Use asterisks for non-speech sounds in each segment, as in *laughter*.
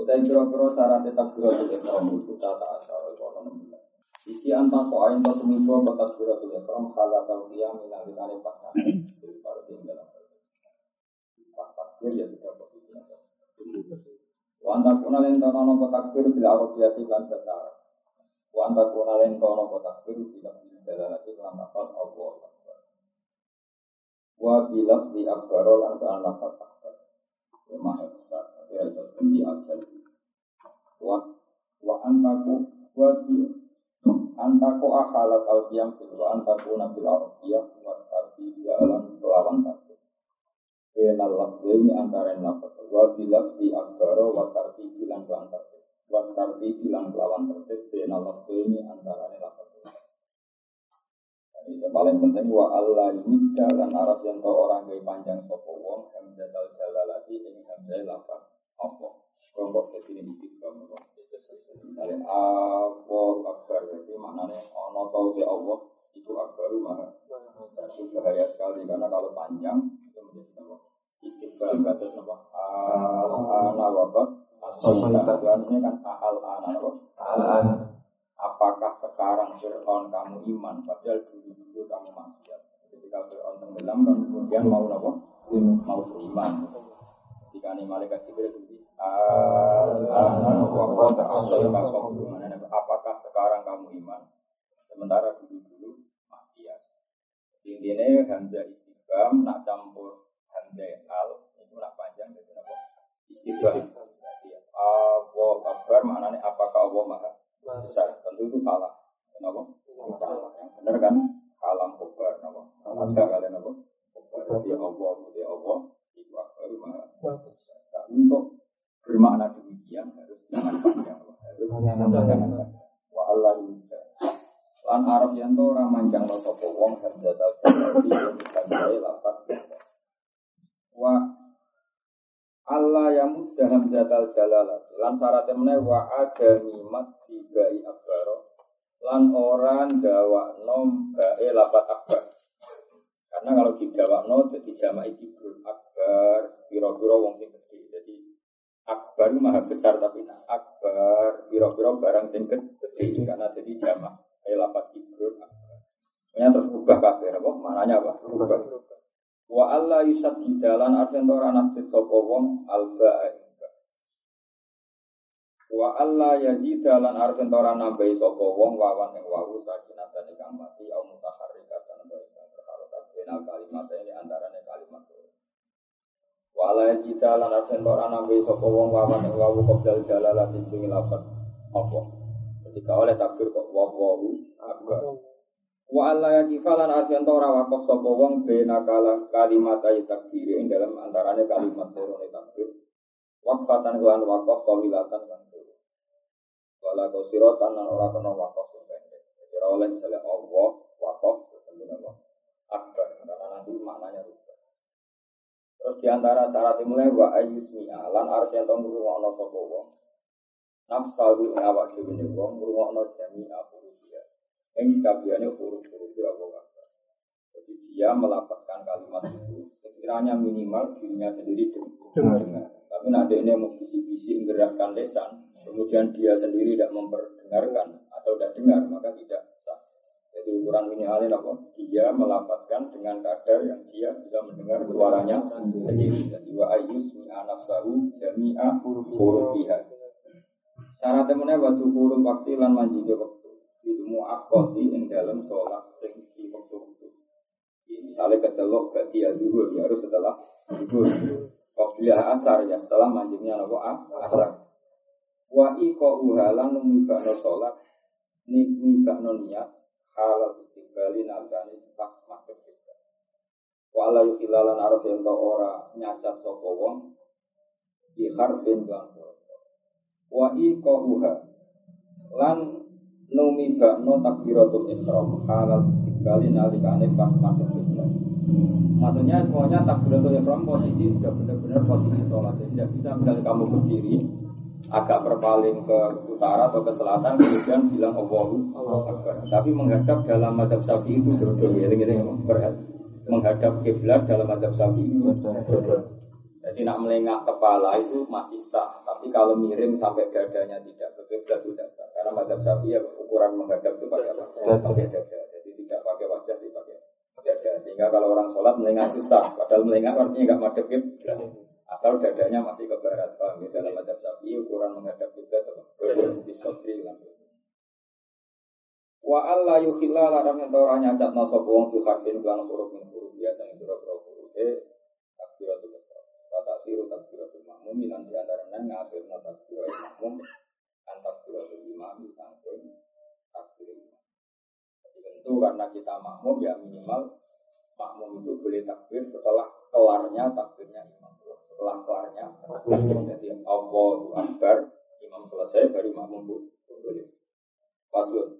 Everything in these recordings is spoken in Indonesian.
Utai kira-kira syarat takbiratul ihrami sittata asyara itu ana 16. Iki anta ko ayin to tumibo ke takbiratul ihram halatal qiyam minalikane pas nanti. Baru tinggal Pas takbir ya sudah posisi nanti. Wa anta kuna len tono nopo takbir bila arabiyati lan bahasa Arab. Wa anta kuna len tono nopo takbir bila jalalati lan lafaz Allah Akbar. Wa bila di akbar lan akbar. Besar. Tapi harus abjad. Wa wa antaku wa antaku akhalat al qiyam wa antaku nabil arabiyah wa tarbi jalan lawan takbir. Benal lafzi antara lafaz wa bilaf di akbaro wa tarti bilang lawan tertib wa tarti bilang lawan tertib benal lafzi antara lafaz Jadi yang paling penting wa Allah ini dan arab yang tau orang gay panjang sopo wong hamzah al jalalati ini hamzah di Allah itu akbaru maha besar itu bahaya sekali karena kalau panjang itu menjadi apa istighfar kata apa ana wabak ini kan al ana al ana apakah sekarang Fir'aun kamu iman padahal dulu dulu kamu maksiat? Ketika Fir'aun tenggelam kamu kemudian mau apa mau beriman. Ketika ini malaikat Jibril apakah sekarang kamu iman But meneh wa adami matibai akbaro. Lan orang gawa nom bae lapat akbar. Karena kalau digawakno jadi jama iki akbar. Piro-piro wong sing gede jadi akbar maha besar tapi nah akbar piro-piro barang sing gede karena jadi jama Ayo lapat ibrun Ini terus ubah kabeh apa? Mananya apa? Ubah. Wa Allah yusad di artian ora nasjid sapa wong alba Wa Allah yazid dalan artian ora nambahi sapa wong wawan ing wawu sakinatan ingkang mati au mutaharrikatan wa ingkang berharokat benal kalimat ini antarane kalimat Wa Allah yazid dalan artian ora nambahi sapa wong wawan ing wawu qabdal jalalati sing lafat. Apa? Ketika oleh takbir kok wawu akbar. Wa alla yakifalan artian ora wakaf sapa wong kala kalimat ayat takbir ing dalam antarane kalimat loro wakfatan lan wakaf kawilatan kan wala kosirotan lan ora kena wakaf sependek jadi oleh misalnya Allah wakaf kemudian Allah akbar karena nanti maknanya rubah terus diantara syarat mulai wa ayusmi'a lan artian tong ngrungokno sapa wong nafsahu ing awak dhewe ne wong ngrungokno jami huruf ya. Ing sakabehane huruf-huruf Allah. Jadi dia melafalkan kalimat itu sekiranya minimal dirinya sendiri dengar. Tapi nanti ini mau bisik-bisik menggerakkan lesan, kemudian dia sendiri tidak memperdengarkan atau tidak dengar, maka tidak sah. Jadi ukuran minimalnya apa? Dia melafalkan dengan kadar yang dia bisa mendengar suaranya sendiri. Jadi wa ayus mi'a nafsahu jami'a hurufiha. Syaratnya mana waktu huruf waktu lan manjide waktu ilmu akoti yang dalam sholat sing di waktu. Misalnya kecelok gak dia dulu dia harus setelah dulu. Waktu asar ya setelah manjingnya nopo asar. Wa iko uhalan numikano sholat nikmikano niat halal istiqbali nalgani pas makhluk kita. Wa ala yukhilalan araf yang ora nyacat sopo wong di harfin lan wa iqahuha lan numi bakno takbiratul ihram halal istiqbali nalikane pas kiblat maksudnya semuanya takbiratul ihram posisi sudah benar-benar posisi sholat jadi tidak bisa misalnya kamu berdiri agak berpaling ke utara atau ke selatan kemudian bilang Allahu Akbar. Tapi menghadap dalam madhab Syafi'i itu jodoh ya, ini menghadap kiblat dalam madhab Syafi'i itu Jadi nak melengak kepala itu masih sah, tapi kalau miring sampai dadanya tidak ke kiblat tidak sah. Karena madhab Syafi'i ya, ukuran menghadap itu pakai apa? Pakai dada. Jadi tidak pakai wajah, dada. Sehingga kalau orang sholat melengak itu sah, padahal melengak artinya nggak madhab kiblat. Asal dadanya masih ke barat, paham ya? Dalam madhab syafi'i ukuran menghadap kiblat apa? Di sotri lah. Wa Allah yukhilla larang yang orang nyacat nasab wong fi harfin kan huruf min huruf biasa yang berapa huruf e takbiratul ihram. Wa takbiru takbiratul makmum lan di antara nang ngafirna takbiratul makmum kan takbiratul imam sampun takbir tentu karena kita makmum ya minimal makmum itu boleh takbir setelah kelarnya takbirnya imam. Setelah kelarnya takbir jadi Allahu Akbar imam selesai baru makmum boleh. Paslon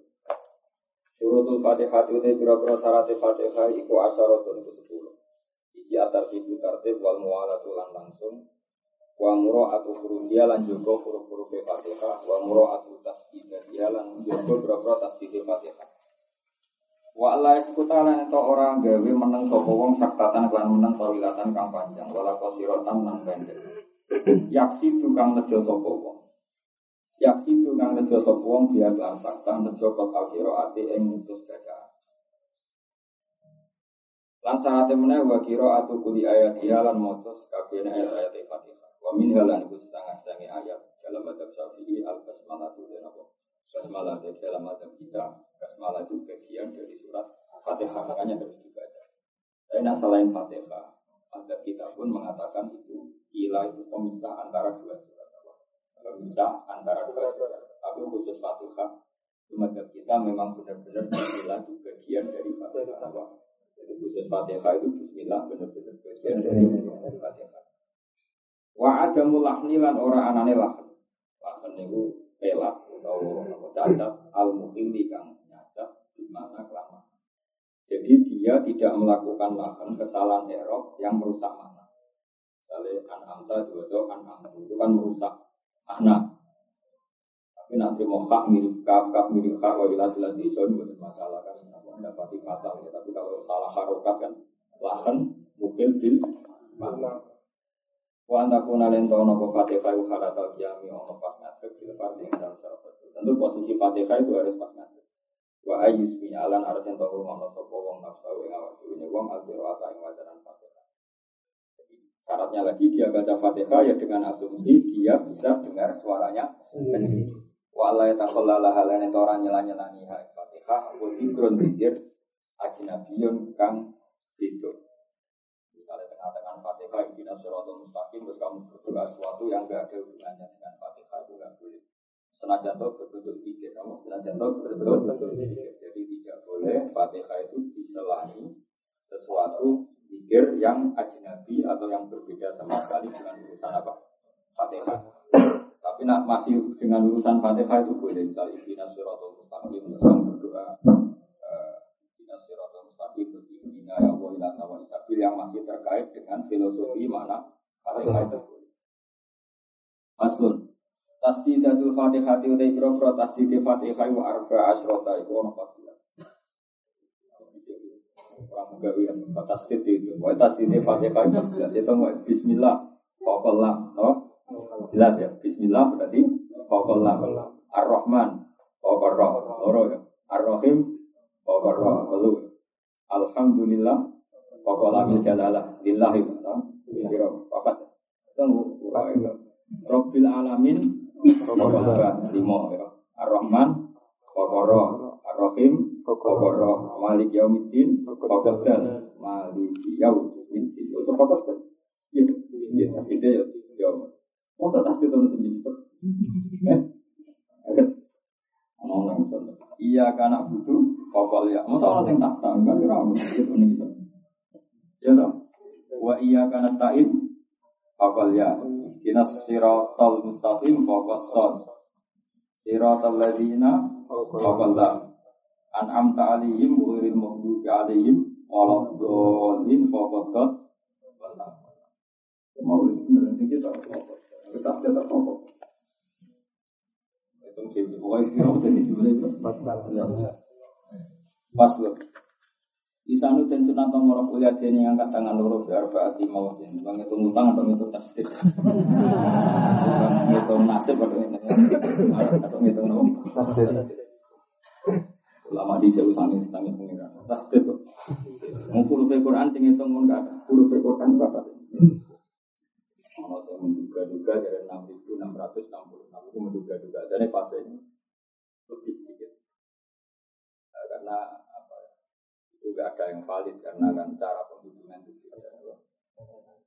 surutul fatihah itu biro-biro syarat fatihah iku asyaratun itu sepuluh. Iji atar tibu tertib wal mu'alatu lan langsung. Wa muro atu hurufia lan jogo huruf-huruf fatihah. Wa muro atu tasdidiyah lan jogo biro-biro tasdidiyah fatihah Wa Allah iskuta lan ento ora gawe meneng sapa wong saktatan lan meneng tawilatan kang panjang wala qasirotan nang pendek. Yaksi tukang nejo sapa wong. Yaksi tukang nejo sapa wong dia lan sakta nejo kok ati ing mutus bacaan. Lan sanate meneh wa kira atu kuli ayat dia lan maca kabeh ayat-ayat Fatihah. Wa min halan iku setengah-setengah ayat dalam madzhab Syafi'i al-basmalah tu dan apa? Basmalah dalam madzhab kita Basmalah itu bagian dari surat Fatihah makanya harus dibaca. Tapi nah selain Fatihah, ada kita pun mengatakan itu ilah itu pemisah antara dua surat. Pemisah antara dua surat. Tapi khusus Fatihah, madzhab kita memang benar-benar ilah itu bagian dari Fatihah. Jadi khusus Fatihah itu Bismillah benar-benar bagian dari Fatihah. Wa ada mulahni lan ora anane lahan. Lahan itu pelak atau cacat al mukhili kang di mana kelamaan. Jadi dia tidak melakukan lahan kesalahan erok yang merusak mana. Misalnya an amta juga an amta itu kan merusak makna. Tapi nanti mau hak mirip kaf kaf mirip hak wa ilah ilah itu bukan masalah kan mendapati fatal ya. Tapi kalau salah harokat kan lahan mungkin bil makna. Wa antakuna lento nopo fatihah ukharatal kiami ono pas ngadeg bil fardhi dalam Tentu posisi fatihah itu harus pas. Wa ayus alan harus yang tahu ngono sopo wong nafsu ing awak dhewe wong albiro ata ing wajaran Fatihah. Jadi syaratnya lagi dia baca Fatihah ya dengan asumsi dia bisa dengar suaranya sendiri. Wa Allah yatakhallala halane orang nyela-nyelani Fatihah wa dzikrun dzikir ajnabiyun kang itu. Misalnya tengah-tengah Fatihah Ihdina Shiratal Mustaqim terus kamu berdoa sesuatu yang enggak ada hubungannya senajan to berbentuk pikir kamu senajan to berbentuk pikir jadi tidak boleh fatihah itu diselahi sesuatu pikir yang ajnabi atau yang berbeda sama sekali dengan urusan apa? Fatihah. Tapi nak masih dengan urusan fatihah itu boleh. Misalnya ikhlas suratul mustaqim kamu berdoa eh, ikhlas suratul mustaqim ya Allah ila sawa isabil yang masih terkait dengan filosofi mana fatihah itu boleh. Masun, Tasdidatul Fatihah utai bro-bro tasdid Fatihah wa arba asrota itu ono 14. Orang gawian tasdid itu. Wa tasdid Fatihah 14 itu mau bismillah faqallah, no? Jelas ya. Bismillah berarti faqallah. Ar-Rahman faqarra. Loro ya. Ar-Rahim faqarra. Lalu Alhamdulillah faqallah bil jalalah lillahi, no? Kira papat. Rabbil alamin lima ya. Ar-Rahman, Kokoro, Ar-Rahim, Kokoro, Malik Yaumiddin, Kokodan, Malik Yaumiddin. Itu Kokodan. Iya, iya, itu ya. Ya, masa tas itu harus disebut. Eh, agak. Ngomong misalnya. Iya karena butuh kokol ya. Masa orang yang tak tahu kan kira kamu itu nih gitu. Ya toh. Wa iya karena stain kokol ya. Ihdinas siratal mustaqim fawqas sod. Siratal ladzina fawqal lam. An'amta alaihim ghairil maghdubi alaihim waladdallin fawqad dot. Mau sing kita? Kita tidak apa. Itu sih pokoknya kira jadi dulu Pas sunat nomor kuliah ini yang angkat tangan loro fi arbaati mawtin. Bang itu ngutang atau itu tasdid. Bang itu nasib atau itu. Tasdid. Ulama di jauh sangi sangi pengira. Tasdid. Mau huruf Quran sing itu mun kada. Huruf Quran berapa? Ono sing menduga-duga dari 6666 itu menduga-duga. Jadi pas ini lebih sedikit. Karena juga ada yang valid karena kan cara penghitungan itu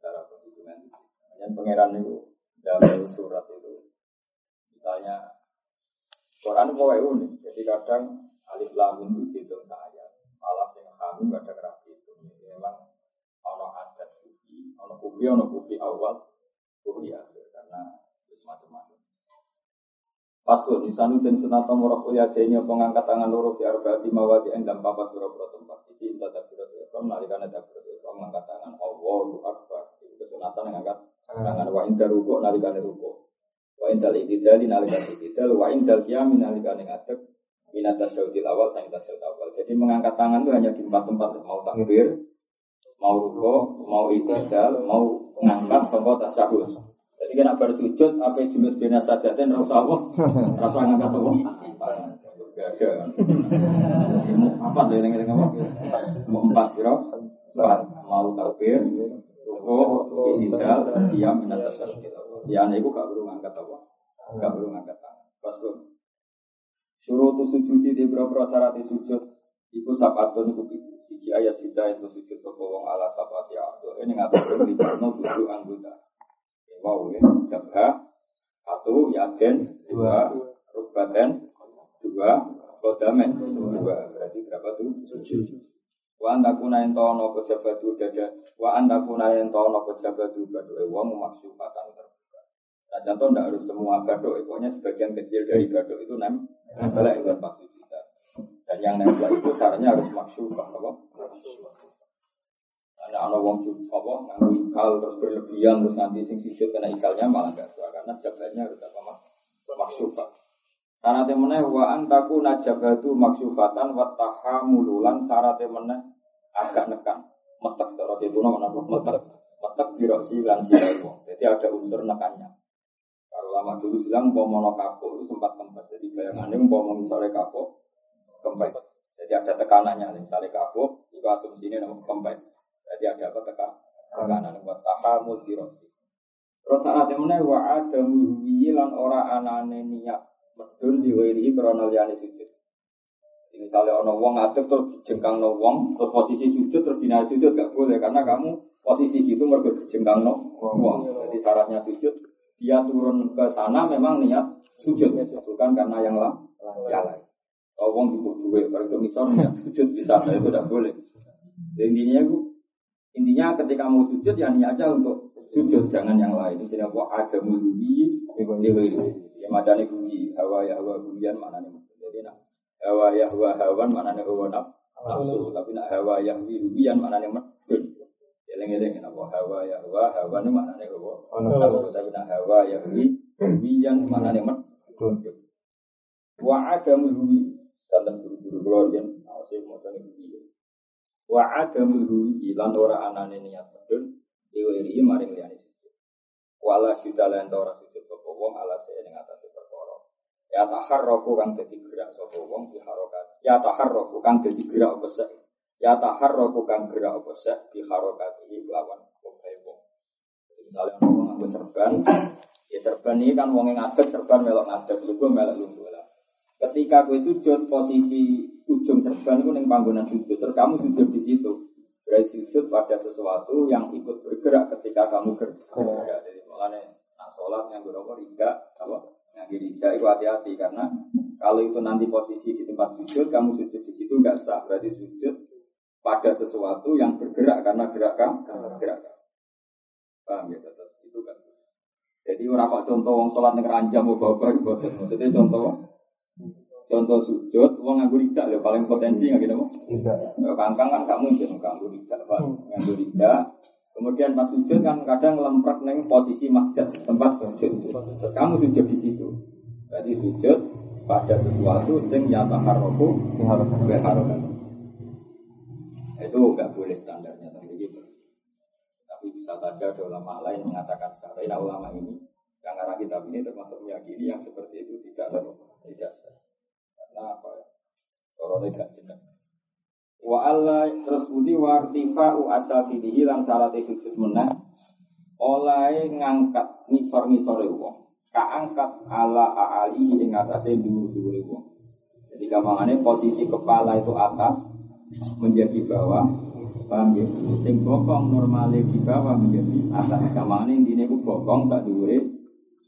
cara penghitungan dan pangeran itu dalam surat itu misalnya Quran pokoknya unik jadi kadang alif lam itu dihitung saya malah yang kami kadang rapi itu memang ono adat kufi ono kufi ono kufi awal kufi akhir karena itu semacam-macam Fasul insanu dan sunat nomor ya denya pengangkat tangan loro di arbaati mawadi endam papat tempat siji inta takbirat ihram nalikane takbirat ihram mengangkat tangan. Allahu akbar. Itu kesunatan yang angkat tangan wa inda ruku nalikane ruku. Wa inda al-iktidal nalikane iktidal wa inda al-qiyam nalikane ngadeg minat tasyahudil awal sang tasyahud awal. Jadi mengangkat tangan itu hanya di empat tempat mau takbir mau ruku mau iktidal mau mengangkat sampai tasyahud jadi kena bersujud, apa julus bina sajatin, rasa apa? Rasa ngangkat apa? Ada. Apa yang kita ngomong? Mau empat kira, mau takbir, rukuk, hidal, diam, minat dasar. Ya, itu gak perlu ngangkat apa? Gak perlu ngangkat tangan. Faslun. Suruh tu sujud di beberapa syarat sujud. Iku sapatun iku siji ayat sida itu sujud sapa wong ala sapati Ini ngatur libatno tujuh anggota. Wow ya, jabha satu yaden dua rubaten dua kodamen dua berarti berapa tuh? Tujuh. Wa anta kuna ento ana pejabatu dada. Wa anta kuna ento ana pejabatu gadoke wong maksudatan terbuka. Nah contoh tidak harus semua gadok, pokoknya sebagian kecil dari gadok itu nem nempel yang pasti kita. Dan yang nempel itu syaratnya harus maksufah, apa? Ada wong apa? Nganggo ikal terus berlebihan terus nanti sing sujud kena ikalnya malah gak suka. Karena jabatnya harus apa mas Syarat meneh wa antaku najabatu maksufatan wa tahamululan syarat meneh agak nekan metek cara itu nama metek metek biroksi lan silawo. Jadi ada unsur nekannya. Kalau lama dulu bilang mau kapok itu sempat kempes. Jadi bayangannya mau misalnya kapok kempes. Jadi ada tekanannya misalnya kapok itu asumsinya nama kempes. Jadi ada apa tekan tekanan buat tahamul dirosi. Terus saat mana wa ada lan ora anane niat medun diwiri krono liyane sujud. Misalnya ono wong ngadeg terus jengkang no wong terus posisi sujud terus dinari sujud gak boleh karena kamu posisi gitu mergo jengkang no wong. Jadi syaratnya sujud dia turun ke sana memang niat sujud bukan karena yang lain. Yang lain. Kalau wong dibuat duit, kalau itu misalnya sujud bisa, itu tidak boleh. Jadi intinya itu Intinya ketika mau sujud ya niatnya untuk sujud jangan yang lain. Ini apa ada mulubi Ya macam ini hawa ya hawa bulian mana nih? Jadi nak hawa ya hawa hawan nih hawa naf nafsu. Tapi nak hawa ya bulian mana nih medun. Eleng-eleng apa hawa ya hawa hawan mana nih hawa nafsu. Tapi nak hawa ya bulian mana nih medun. Wa ada mulubi. Standar guru-guru yang Awas mau tanya wa adamuhu ilan ora anane niat medun diwiri maring liyane wala sudah lan ora sujud sapa wong ala se ning atase perkara. Ya taharraku kang dadi gerak sapa wong di harokat. Ya taharraku kang dadi gerak apa sek ya taharraku kang gerak apa sek di harokat iki lawan omahe wong. Misalnya wong nganggo serban ya serban ini kan wong ngadeg serban melok ngadeg lugu melok lugu ketika gue sujud posisi ujung serban itu neng panggonan sujud terus kamu sujud di situ berarti sujud pada sesuatu yang ikut bergerak ketika kamu bergerak. Jadi malah nak sholat yang berapa riga apa? Yang riga itu hati-hati karena kalau itu nanti posisi di tempat sujud kamu sujud di situ nggak sah. Berarti sujud pada sesuatu yang bergerak karena gerak kamu. Gerak paham ya? Terus itu kan. Jadi Jadi ora kok contoh wong sholat ning ranjam boten. Maksudnya contoh contoh sujud wong nganggo ridak lho paling potensi nggak gitu Tidak. kangkang kan gak mungkin nganggo ridak Pak. Nganggo ridak Kemudian pas sujud kan kadang ngelemprak neng posisi masjid tempat sujud. Terus kamu sujud di situ. Berarti sujud pada sesuatu sing nyata haroku. Itu nggak boleh standarnya tapi gitu. Tapi bisa saja ada ulama lain mengatakan secara ulama ini arah kitab ini termasuk meyakini yang seperti itu tidak tidak sah. Corona gak jenak. Wa Allah terus budi wa artifa'u asafidihi lan syarat sujud meneh oleh ngangkat nisor-nisore wong. Kaangkat ala aali ing atase dhuwur-dhuwure wong. Jadi gampangane posisi kepala itu atas menjadi bawah. Paham ya? Sing bokong normale di bawah menjadi atas. Gampangane intine ku bokong sak dhuwure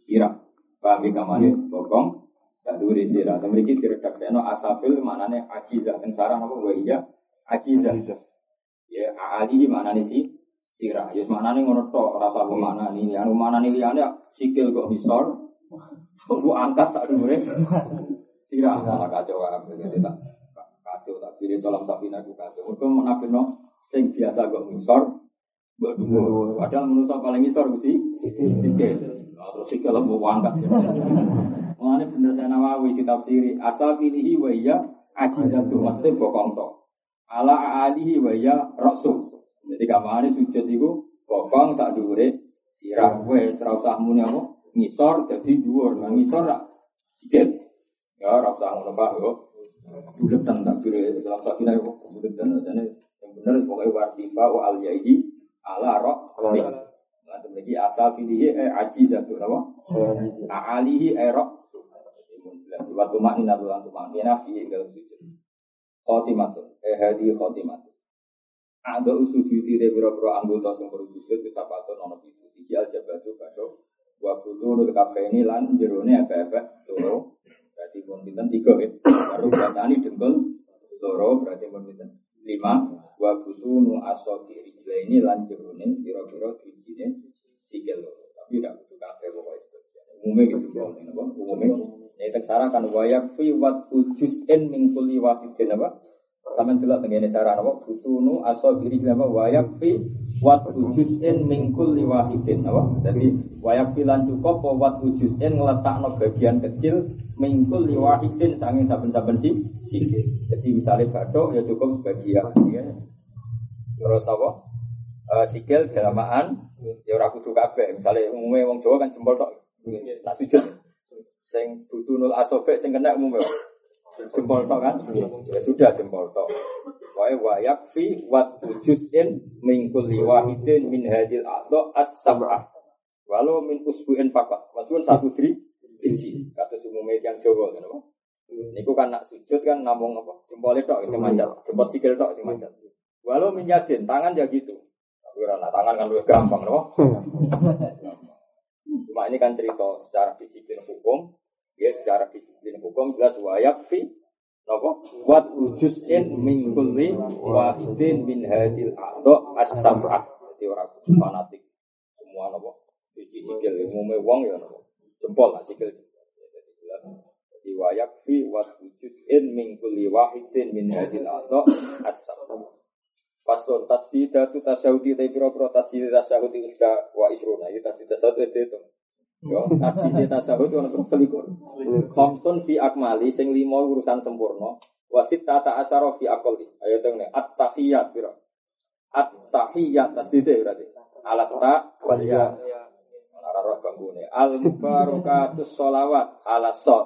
sirah. Paham ya gampangane bokong sak dhuwure sirah. Tapi iki diredaksekno asafil maknane ajizah. Teng sarang apa wa iya ajizah. Ya ali mana nih sih sirah. Ya mana nih ngono tok rasa apa mana nih. Yang mana nih liane sikil kok misor. Tunggu angkat tak dulu Sirah malah kacau kan. Jadi tak kacau tak pilih dalam sapina aku kacau. Menapin no sing biasa kok misor. Berdua. Padahal menurut paling misor mesti sikil. Terus sikil mau angkat. *laughs* Mengenai bener saya nawawi ditafsiri asal filihi wa iya ajizatu maksudnya bokong tok ala alihi wa ya rasul. Jadi kamane sujud iku bokong sak dhuwure sirah wis ora usah muni apa ngisor dadi dhuwur. Nah ngisor rak sikit. Ya ora usah ngono Pak yo. Buletan tak kira dalam sak kira kok buletan jane yang bener pokoke wartifa wa al yaidi ala rasul. Nah demiki asal filihi eh ajizatu napa? Alihi eh rasul. Waktu maknina tulan tumaknina fi dalam sujud khotimatun eh hadi khotimatun ada usujudi de biro-biro anggota sing perlu sujud kafeni lan jerone apa-apa berarti pun tiga ya baru dengkul berarti pun lima ini lan jerone sikil tapi udah butuh kafe pokoknya umumnya gitu umumnya ini sekarang kan wayak fi wat ujuzin min kulli wahidin apa? Sampeyan delok tengene cara apa? Busunu asal diri apa? Wayak fi wat ujuzin min kulli wahidin apa? Jadi wayak fi lan cukup wat ujuzin ngletakno bagian kecil min kulli wahidin sange saben-saben si sikil jadi misalnya bathuk ya cukup sebagian. Ya terus apa? Eh, sikil dalamaan ya ora kudu kabeh. Misalnya umumnya wong Jawa kan jempol tok nak sujud sing butunul asobe sing kena umum ya. jempol tok kan? Ya sudah jempol tok. Wae wayak fi wat ujusin min kulli wahidin min hadil a'dha as-sab'ah walau min usbu'in fakat. Maksudnya satu dri biji kata umumnya yang Jawa kan Niku kan nak sujud kan namung apa? Jempol tok sing manjat. Jempol sikil tok sing manjat. Walau min yadin tangan ya gitu. Tapi ora tangan kan lebih gampang loh Cuma ini kan cerita secara disiplin hukum, ya secara disiplin hukum jelas wayak fi Nopo wat ujuzin min kulli wahidin min hadil a'dha as-sab'ah. Jadi orang fanatik semua nopo sisi sikil umumnya wong ya nopo jempol lah sikil. Jadi jelas jadi wayak fi wat ujuzin min kulli wahidin min hadil a'dha as-sab'ah. Pastor tasdidatu tasyahudi tapi pira-pira tasdid tasyahudi uska wa isruna itu tasdid tasyahud itu itu. Yo, tasdid tasyahud ono terus selikur. Khamsun fi akmali sing lima urusan sempurna. Wasit tata asyara fi aqali. Ayo teng at tahiyat pira. At tahiyat tasdid berarti. Alat ta wal ya. Ora roh banggune. Al mubarakatus sholawat ala sot.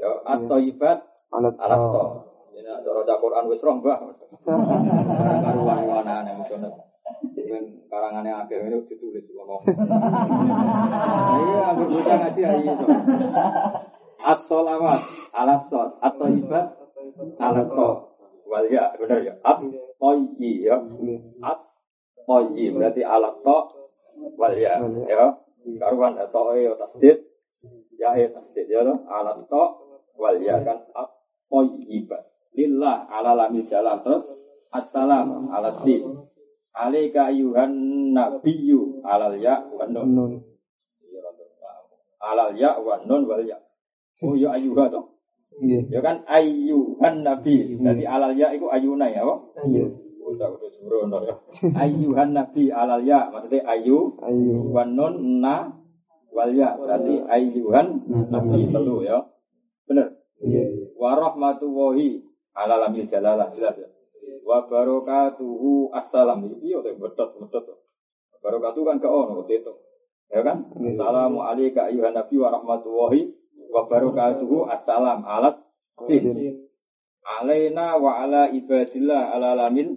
Yo, at thayyibat Alat ala to. Ini cara Quran wis roh, Mbah. Karuan wana ana misalnya. Dengan karangannya agak ini ditulis ngomong. Iya, ambil bocah ngaji aja itu. As-sholawat ala sot atau ibad ala to. Wal ya, benar ya. At toyi ya. At toyi berarti ala to wal ya. Ya. Karuan to ya tasdid. Ya ya tasdid ya lo. Ala to wal ya kan at toyibat. Lillah ala lamil jalan terus assalam ala si alaika ayuhan nabiyyu alal ya wa nun. Iya, alal ya wa nun wal ya. Oh ya ayuha toh. Nggih. Ya kan ayuhan nabi. Jadi alal ya itu ayuna ya, apa? Iya. Udah udah sembrono ya. Ayuhan nabi alal ya maksudnya ayu Ayo. wa nun na wal ya. Berarti ayuhan nabi telu ya. Bener. Iya. Wa rahmatullahi ala lamil jalalah jelas ya. Wa barakatuhu assalam. Iya teh betot betot. Barakatuh kan ke ono itu. Ya kan? Assalamu alayka ayuhan nabi wa rahmatullahi wa barakatuhu assalam alas sin. Alaina wa ala ibadillah ala lamil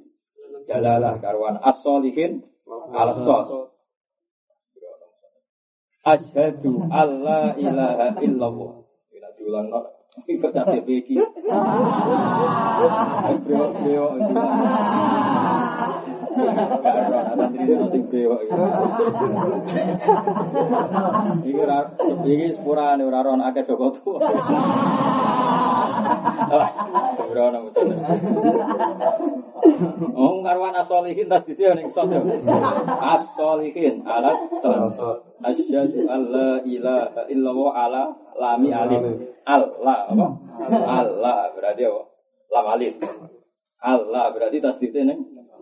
jalalah karwan as-solihin ala sol. Asyhadu alla ilaha illallah. Ila diulang Ikut capek beki. Brewok brewok. Santri itu sing brewok. Iki ora iki sepurane ora ora akeh Joko tuwa. Sembrono musuh. Oh, karwan asolihin tas di ning sot ya. Asolihin alas sot. Asyhadu alla ilaha illallah ala lami alif. Allah apa? Allah berarti apa? Lam alif. Allah berarti tasdidnya ning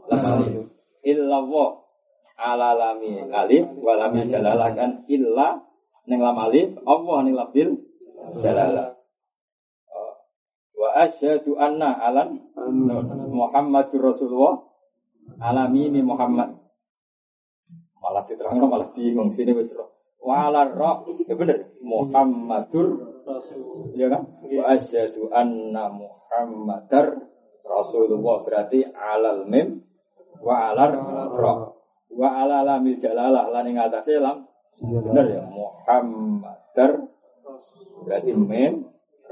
lam alif. Illallah ala lami alif wa lami jalalah kan illa ning lam alif Allah ning labdil jalalah. Asyhadu anna alan Muhammadur Rasulullah. Alami ini Muhammad. Malah diterangno malah bingung. Sini wis roh. Ala roh. Ya bener. Muhammadur ya kan? Wa asyhadu anna Muhammadar Rasulullah. Berarti alal mim wa alar roh. Wa ala lamil jalalah. Lan ing atase lam. Bener ya? Muhammadar berarti mim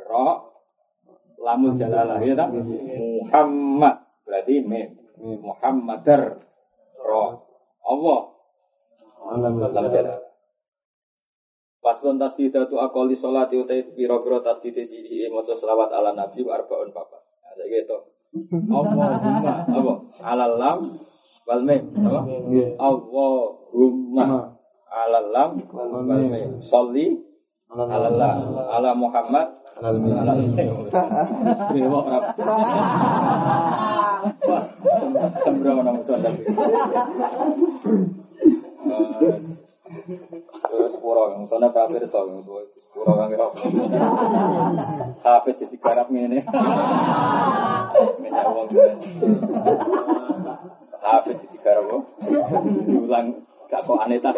roh lamul jalalah ya tak? Muhammad. Berarti mim Muhammadar. Roh. Allah. Lam jalalah. Pas pun tasdid itu akoli sholat itu piro-piro tasdid sidi maca selawat ala nabi wa arbaun papa. Nah, saya gitu. Allahumma. Apa? Ala lam wal mim. Apa? Nggih. Allahumma. Ala lam wal mim. Sholli ala lam. Ala Muhammad Dewa rap. Sembrono nang musuh tapi. Terus sepuro, yang sana kafir so, yang sepuro kan kau. Kafir jadi garap ini. Minyak uang. Kafir jadi garap. Diulang gak kok aneh tak.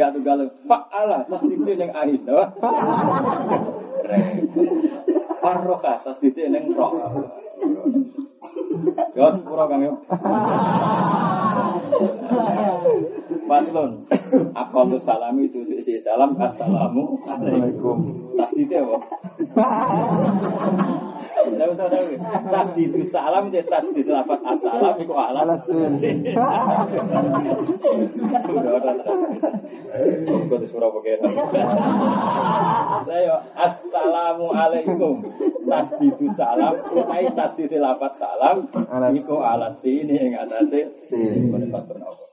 Ya tuh galau fa'ala itu yang akhir, no? Farroka tas itu yang roh. Yo sepuro kang yo. Paslon. Aqallu salami itu isi salam assalamu alaikum. Tasdid apa? Tahu tahu tahu. Tasdid salam itu tasdid lafaz assalam iku ala. Alasin. Sudah ada. Kau di surau pakai. Ayo assalamu alaikum. Tasdid salam utai tasdid lafaz salam iku ala sini yang atase Sin. Menepatkan apa?